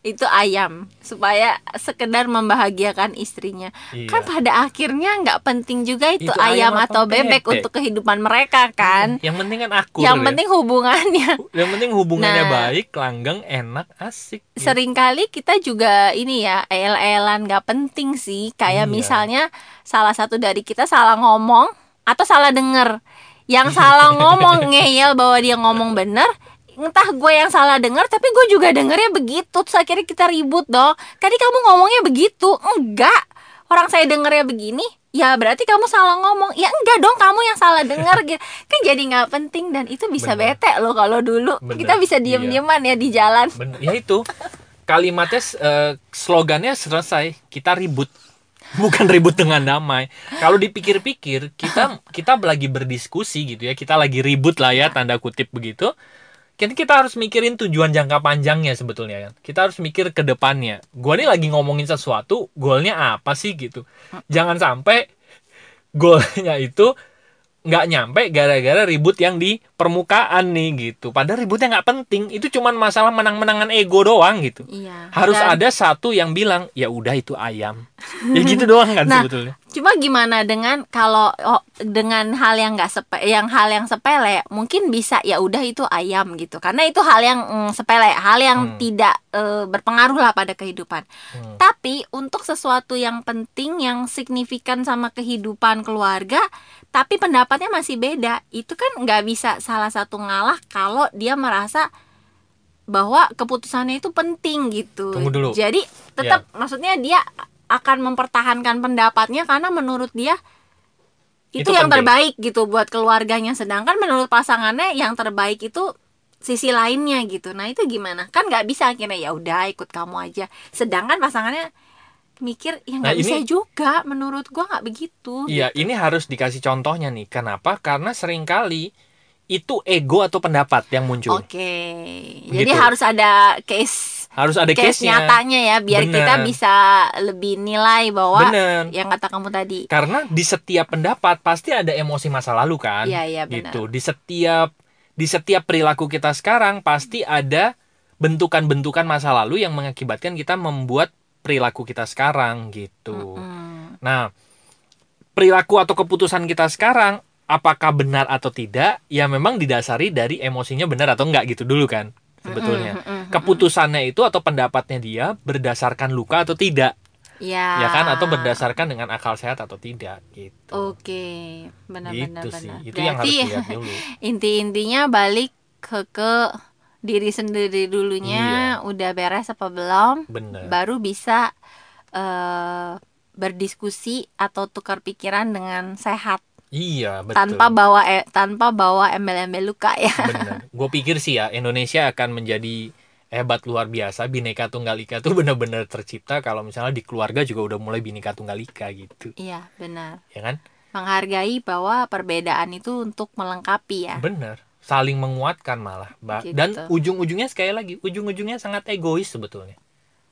Speaker 1: itu ayam supaya sekedar membahagiakan istrinya
Speaker 2: Iya.
Speaker 1: kan pada akhirnya nggak penting juga itu,
Speaker 2: Itu
Speaker 1: ayam,
Speaker 2: ayam
Speaker 1: atau bebek,
Speaker 2: bebek?
Speaker 1: untuk kehidupan mereka kan
Speaker 2: yang penting kan akur
Speaker 1: yang
Speaker 2: ya.
Speaker 1: penting hubungannya
Speaker 2: yang penting hubungannya
Speaker 1: Nah.
Speaker 2: baik langgeng enak asik gitu.
Speaker 1: sering kali kita juga ini ya el-elan nggak penting sih kayak
Speaker 2: Iya.
Speaker 1: misalnya salah satu dari kita salah ngomong atau salah denger yang salah ngomong ngeyel bahwa dia ngomong bener entah gue yang salah denger tapi gue juga dengernya begitu. Terus akhirnya kita ribut dong. Tadi kamu ngomongnya begitu. Enggak. Orang saya dengernya begini ya berarti kamu salah ngomong. Ya enggak dong kamu yang salah denger gitu. Kan jadi nggak penting dan itu bisa
Speaker 2: Bener.
Speaker 1: bete loh kalau dulu.
Speaker 2: Bener,
Speaker 1: kita bisa
Speaker 2: iya.
Speaker 1: diem-dieman ya di jalan.
Speaker 2: Bener. ya itu. Kalimatnya eh, slogannya selesai. Kita ribut. Bukan ribut dengan damai. Kalau dipikir-pikir kita kita lagi berdiskusi gitu ya. Kita lagi ribut lah ya tanda kutip begitu kan kita harus mikirin tujuan jangka panjangnya sebetulnya kan. Kita harus mikir ke depannya. Gua nih lagi ngomongin sesuatu goalnya apa sih gitu. Jangan sampai goalnya itu nggak nyampe gara-gara ribut yang di permukaan nih gitu. Padahal ributnya nggak penting. Itu cuman masalah menang-menangan ego doang gitu.
Speaker 1: Iya.
Speaker 2: harus
Speaker 1: Dan
Speaker 2: ada satu yang bilang ya udah itu ayam. Ya gitu doang kan
Speaker 1: Nah,
Speaker 2: sebetulnya
Speaker 1: Cuma gimana dengan kalau oh, dengan hal yang nggak sepe, yang hal yang sepele, mungkin bisa ya udah itu ayam gitu. Karena itu hal yang mm, sepele, hal yang
Speaker 2: Hmm.
Speaker 1: tidak eh, berpengaruh lah pada kehidupan.
Speaker 2: Hmm.
Speaker 1: Tapi untuk sesuatu yang penting, yang signifikan sama kehidupan keluarga, tapi pendapatnya masih beda, itu kan nggak bisa salah satu ngalah kalau dia merasa bahwa keputusannya itu penting gitu.
Speaker 2: Tunggu dulu.
Speaker 1: Jadi tetap maksudnya dia akan mempertahankan pendapatnya karena menurut dia itu,
Speaker 2: Itu
Speaker 1: yang
Speaker 2: penting.
Speaker 1: terbaik gitu buat keluarganya. Sedangkan menurut pasangannya yang terbaik itu sisi lainnya gitu. Nah itu gimana? Kan nggak bisa akhirnya ya udah ikut kamu aja. Sedangkan pasangannya mikir ya nggak
Speaker 2: Nah,
Speaker 1: bisa
Speaker 2: ini-
Speaker 1: juga. Menurut gua nggak begitu.
Speaker 2: Iya, ini harus dikasih contohnya nih. Kenapa? Karena sering kali itu ego atau pendapat yang muncul.
Speaker 1: Oke. Jadi
Speaker 2: Begitu.
Speaker 1: harus ada case
Speaker 2: Harus ada
Speaker 1: case
Speaker 2: case-nya.
Speaker 1: nyatanya ya biar
Speaker 2: Bener.
Speaker 1: kita bisa lebih nilai bahwa
Speaker 2: Bener.
Speaker 1: yang kata kamu tadi.
Speaker 2: Karena di setiap pendapat pasti ada emosi masa lalu kan.
Speaker 1: Iya, benar.
Speaker 2: Gitu. Di setiap di setiap perilaku kita sekarang pasti ada bentukan-bentukan masa lalu yang mengakibatkan kita membuat perilaku kita sekarang gitu.
Speaker 1: Mm.
Speaker 2: Nah, perilaku atau keputusan kita sekarang apakah benar atau tidak? Ya memang didasari dari emosinya benar atau enggak gitu dulu kan sebetulnya.
Speaker 1: Mm, mm, mm,
Speaker 2: Keputusannya itu atau pendapatnya dia berdasarkan luka atau tidak,
Speaker 1: Ya.
Speaker 2: ya kan? Atau berdasarkan dengan akal sehat atau tidak gitu.
Speaker 1: Oke, benar-benar
Speaker 2: gitu
Speaker 1: benar.
Speaker 2: sih. Itu yang harus
Speaker 1: Berarti
Speaker 2: dilihat dulu.
Speaker 1: inti-intinya balik ke ke diri sendiri dulunya udah beres apa belum,
Speaker 2: Bener.
Speaker 1: baru bisa eh berdiskusi atau tukar pikiran dengan sehat
Speaker 2: Iya, betul.
Speaker 1: tanpa bawa eh, tanpa bawa embel-embel luka ya.
Speaker 2: Bener. Gue pikir sih ya Indonesia akan menjadi hebat luar biasa bineka tunggal ika tuh benar-benar tercipta kalau misalnya di keluarga juga udah mulai bineka tunggal ika gitu
Speaker 1: Iya, benar.
Speaker 2: ya kan
Speaker 1: Menghargai bahwa perbedaan itu untuk melengkapi ya.
Speaker 2: bener saling menguatkan malah
Speaker 1: Gitu.
Speaker 2: dan ujung-ujungnya sekali lagi ujung-ujungnya sangat egois sebetulnya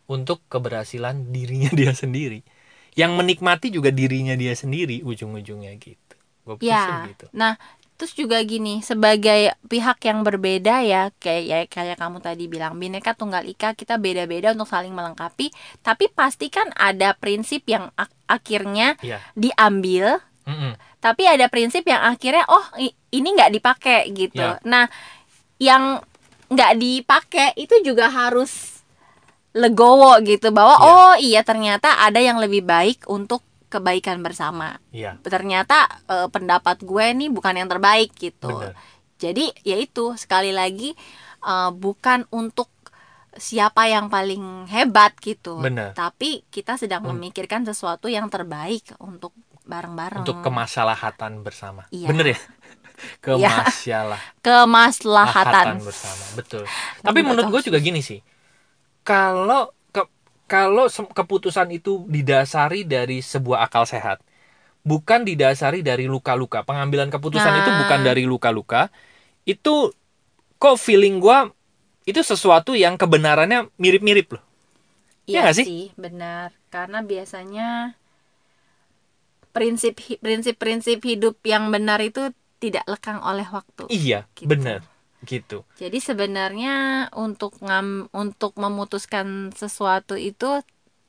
Speaker 2: untuk keberhasilan dirinya dia sendiri yang menikmati juga dirinya dia sendiri ujung-ujungnya gitu gue
Speaker 1: Ya.
Speaker 2: gitu
Speaker 1: Nah, terus juga gini sebagai pihak yang berbeda ya kayak ya kayak kamu tadi bilang bineka tunggal ika kita beda-beda untuk saling melengkapi tapi pasti kan ada prinsip yang ak- akhirnya
Speaker 2: Iya.
Speaker 1: diambil
Speaker 2: Mm-mm.
Speaker 1: tapi ada prinsip yang akhirnya oh ini nggak dipakai gitu
Speaker 2: Ya.
Speaker 1: nah yang nggak dipakai itu juga harus legowo gitu bahwa
Speaker 2: Ya.
Speaker 1: oh iya ternyata ada yang lebih baik untuk kebaikan bersama
Speaker 2: Iya.
Speaker 1: ternyata eh, pendapat gue nih bukan yang terbaik gitu
Speaker 2: Bener.
Speaker 1: jadi ya itu sekali lagi eh, bukan untuk siapa yang paling hebat gitu
Speaker 2: Bener.
Speaker 1: tapi kita sedang
Speaker 2: Un-
Speaker 1: memikirkan sesuatu yang terbaik untuk bareng-bareng
Speaker 2: Untuk kemaslahatan bersama.
Speaker 1: Iya.
Speaker 2: Bener ya? Kemasyalah.
Speaker 1: kemaslahatan
Speaker 2: bersama betul tapi menurut gue juga gini sih kalau kalau keputusan itu didasari dari sebuah akal sehat bukan didasari dari luka-luka pengambilan keputusan
Speaker 1: Nah.
Speaker 2: itu bukan dari luka-luka itu kok feeling gue itu sesuatu yang kebenarannya mirip-mirip loh Iya nggak sih?
Speaker 1: sih, benar. Karena biasanya prinsip hi- prinsip-prinsip hidup yang benar itu tidak lekang oleh waktu.
Speaker 2: iya
Speaker 1: Gitu.
Speaker 2: bener gitu
Speaker 1: Jadi sebenarnya untuk ngam untuk memutuskan sesuatu itu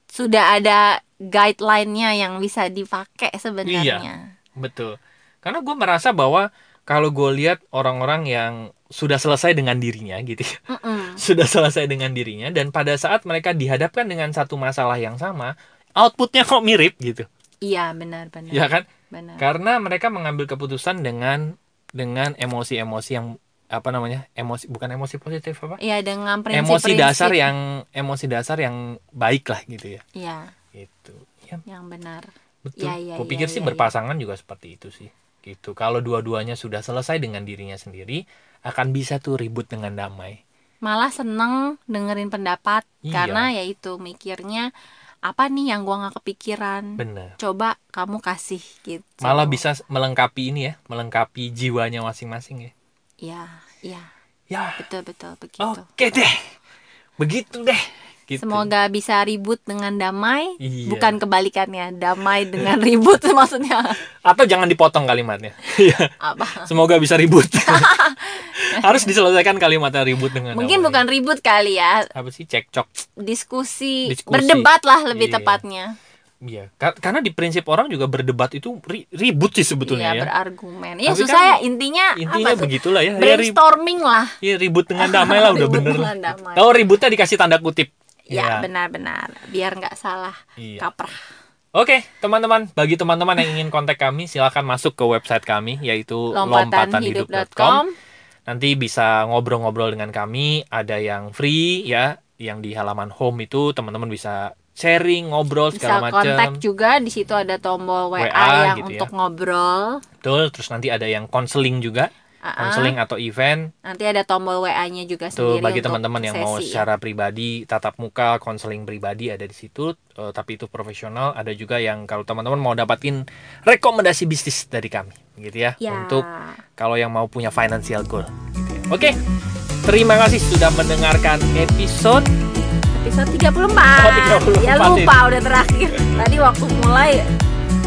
Speaker 1: sudah ada guideline-nya yang bisa dipakai sebenarnya.
Speaker 2: betul karena gue merasa bahwa kalau gue lihat orang-orang yang sudah selesai dengan dirinya gitu ya
Speaker 1: Mm-mm.
Speaker 2: sudah selesai dengan dirinya dan pada saat mereka dihadapkan dengan satu masalah yang sama outputnya kok mirip gitu
Speaker 1: Iya, benar-benar.
Speaker 2: ya kan
Speaker 1: Benar.
Speaker 2: karena mereka mengambil keputusan dengan dengan emosi-emosi yang apa namanya emosi bukan emosi positif apa?
Speaker 1: Iya, dengan
Speaker 2: emosi
Speaker 1: prinsip-prinsip.
Speaker 2: dasar yang emosi dasar yang baik lah gitu ya.
Speaker 1: Iya,
Speaker 2: gitu ya
Speaker 1: yang benar.
Speaker 2: betul.
Speaker 1: Ya, ya,
Speaker 2: Gua
Speaker 1: ya, ya,
Speaker 2: sih
Speaker 1: ya.
Speaker 2: berpasangan juga seperti itu sih. Gitu. Kalau dua-duanya sudah selesai dengan dirinya sendiri akan bisa tuh ribut dengan damai.
Speaker 1: Malah seneng dengerin pendapat
Speaker 2: Iya.
Speaker 1: karena ya itu mikirnya apa nih yang gua nggak kepikiran?
Speaker 2: Bener
Speaker 1: coba kamu kasih gitu.
Speaker 2: Malah bisa melengkapi ini ya melengkapi jiwanya masing-masing ya
Speaker 1: ya ya.
Speaker 2: Ya.
Speaker 1: Betul betul begitu.
Speaker 2: Oke deh. Begitu deh. Gitu.
Speaker 1: Semoga bisa ribut dengan damai.
Speaker 2: Iya.
Speaker 1: bukan kebalikannya. Damai dengan ribut maksudnya.
Speaker 2: Atau jangan dipotong kalimatnya. Iya.
Speaker 1: apa?
Speaker 2: Semoga bisa ribut. Harus diselesaikan kalimatnya ribut dengan
Speaker 1: mungkin
Speaker 2: damai.
Speaker 1: bukan ribut kali ya.
Speaker 2: Apa sih? Cekcok.
Speaker 1: Diskusi,
Speaker 2: Diskusi.
Speaker 1: berdebat lah lebih
Speaker 2: Iya.
Speaker 1: tepatnya
Speaker 2: Iya, Ka- karena di prinsip orang juga berdebat itu ri- ribut sih sebetulnya
Speaker 1: Iya,
Speaker 2: ya.
Speaker 1: berargumen ya
Speaker 2: Tapi
Speaker 1: susah
Speaker 2: kan
Speaker 1: ya intinya
Speaker 2: Intinya
Speaker 1: apa
Speaker 2: begitulah ya. Ya,
Speaker 1: brainstorming lah
Speaker 2: ya, ribut dengan damai lah udah
Speaker 1: Ribut
Speaker 2: bener. Tahu ributnya dikasih tanda kutip.
Speaker 1: Ya,
Speaker 2: Iya.
Speaker 1: benar-benar biar nggak salah
Speaker 2: Iya.
Speaker 1: kaprah.
Speaker 2: Oke, teman-teman, bagi teman-teman yang ingin kontak kami, silakan masuk ke website kami yaitu lompatanhidup.com.
Speaker 1: Lompatanhidup.com.
Speaker 2: Nanti bisa ngobrol-ngobrol dengan kami, ada yang free ya, yang di halaman home itu teman-teman bisa sharing, ngobrol
Speaker 1: Bisa
Speaker 2: segala
Speaker 1: kontak
Speaker 2: macam.
Speaker 1: juga di situ ada tombol WA,
Speaker 2: WA
Speaker 1: yang
Speaker 2: gitu ya.
Speaker 1: untuk ngobrol.
Speaker 2: Betul, terus nanti ada yang konseling juga,
Speaker 1: Ah, ah.
Speaker 2: konseling atau event.
Speaker 1: Nanti ada tombol WA-nya juga
Speaker 2: Tuh
Speaker 1: sendiri
Speaker 2: bagi teman-teman yang mau
Speaker 1: ya.
Speaker 2: secara pribadi, tatap muka, konseling pribadi ada di situ, eh, tapi itu profesional. Ada juga yang kalau teman-teman mau dapatin rekomendasi bisnis dari kami, gitu ya,
Speaker 1: Ya.
Speaker 2: untuk kalau yang mau punya financial goal. Gitu ya. Oke, terima kasih sudah mendengarkan episode.
Speaker 1: Episode 34.
Speaker 2: Oh, 34
Speaker 1: ya lupa udah terakhir. Tadi waktu mulai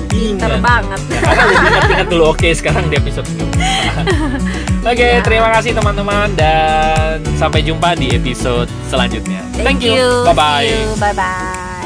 Speaker 1: pinter
Speaker 2: Ingat.
Speaker 1: banget.
Speaker 2: Karena ingat-ingat dulu. Oke, sekarang di episode 34. Oke,
Speaker 1: Ya.
Speaker 2: terima kasih teman-teman dan sampai jumpa di episode selanjutnya.
Speaker 1: Thank, you.
Speaker 2: Bye bye.
Speaker 1: See you. Bye bye.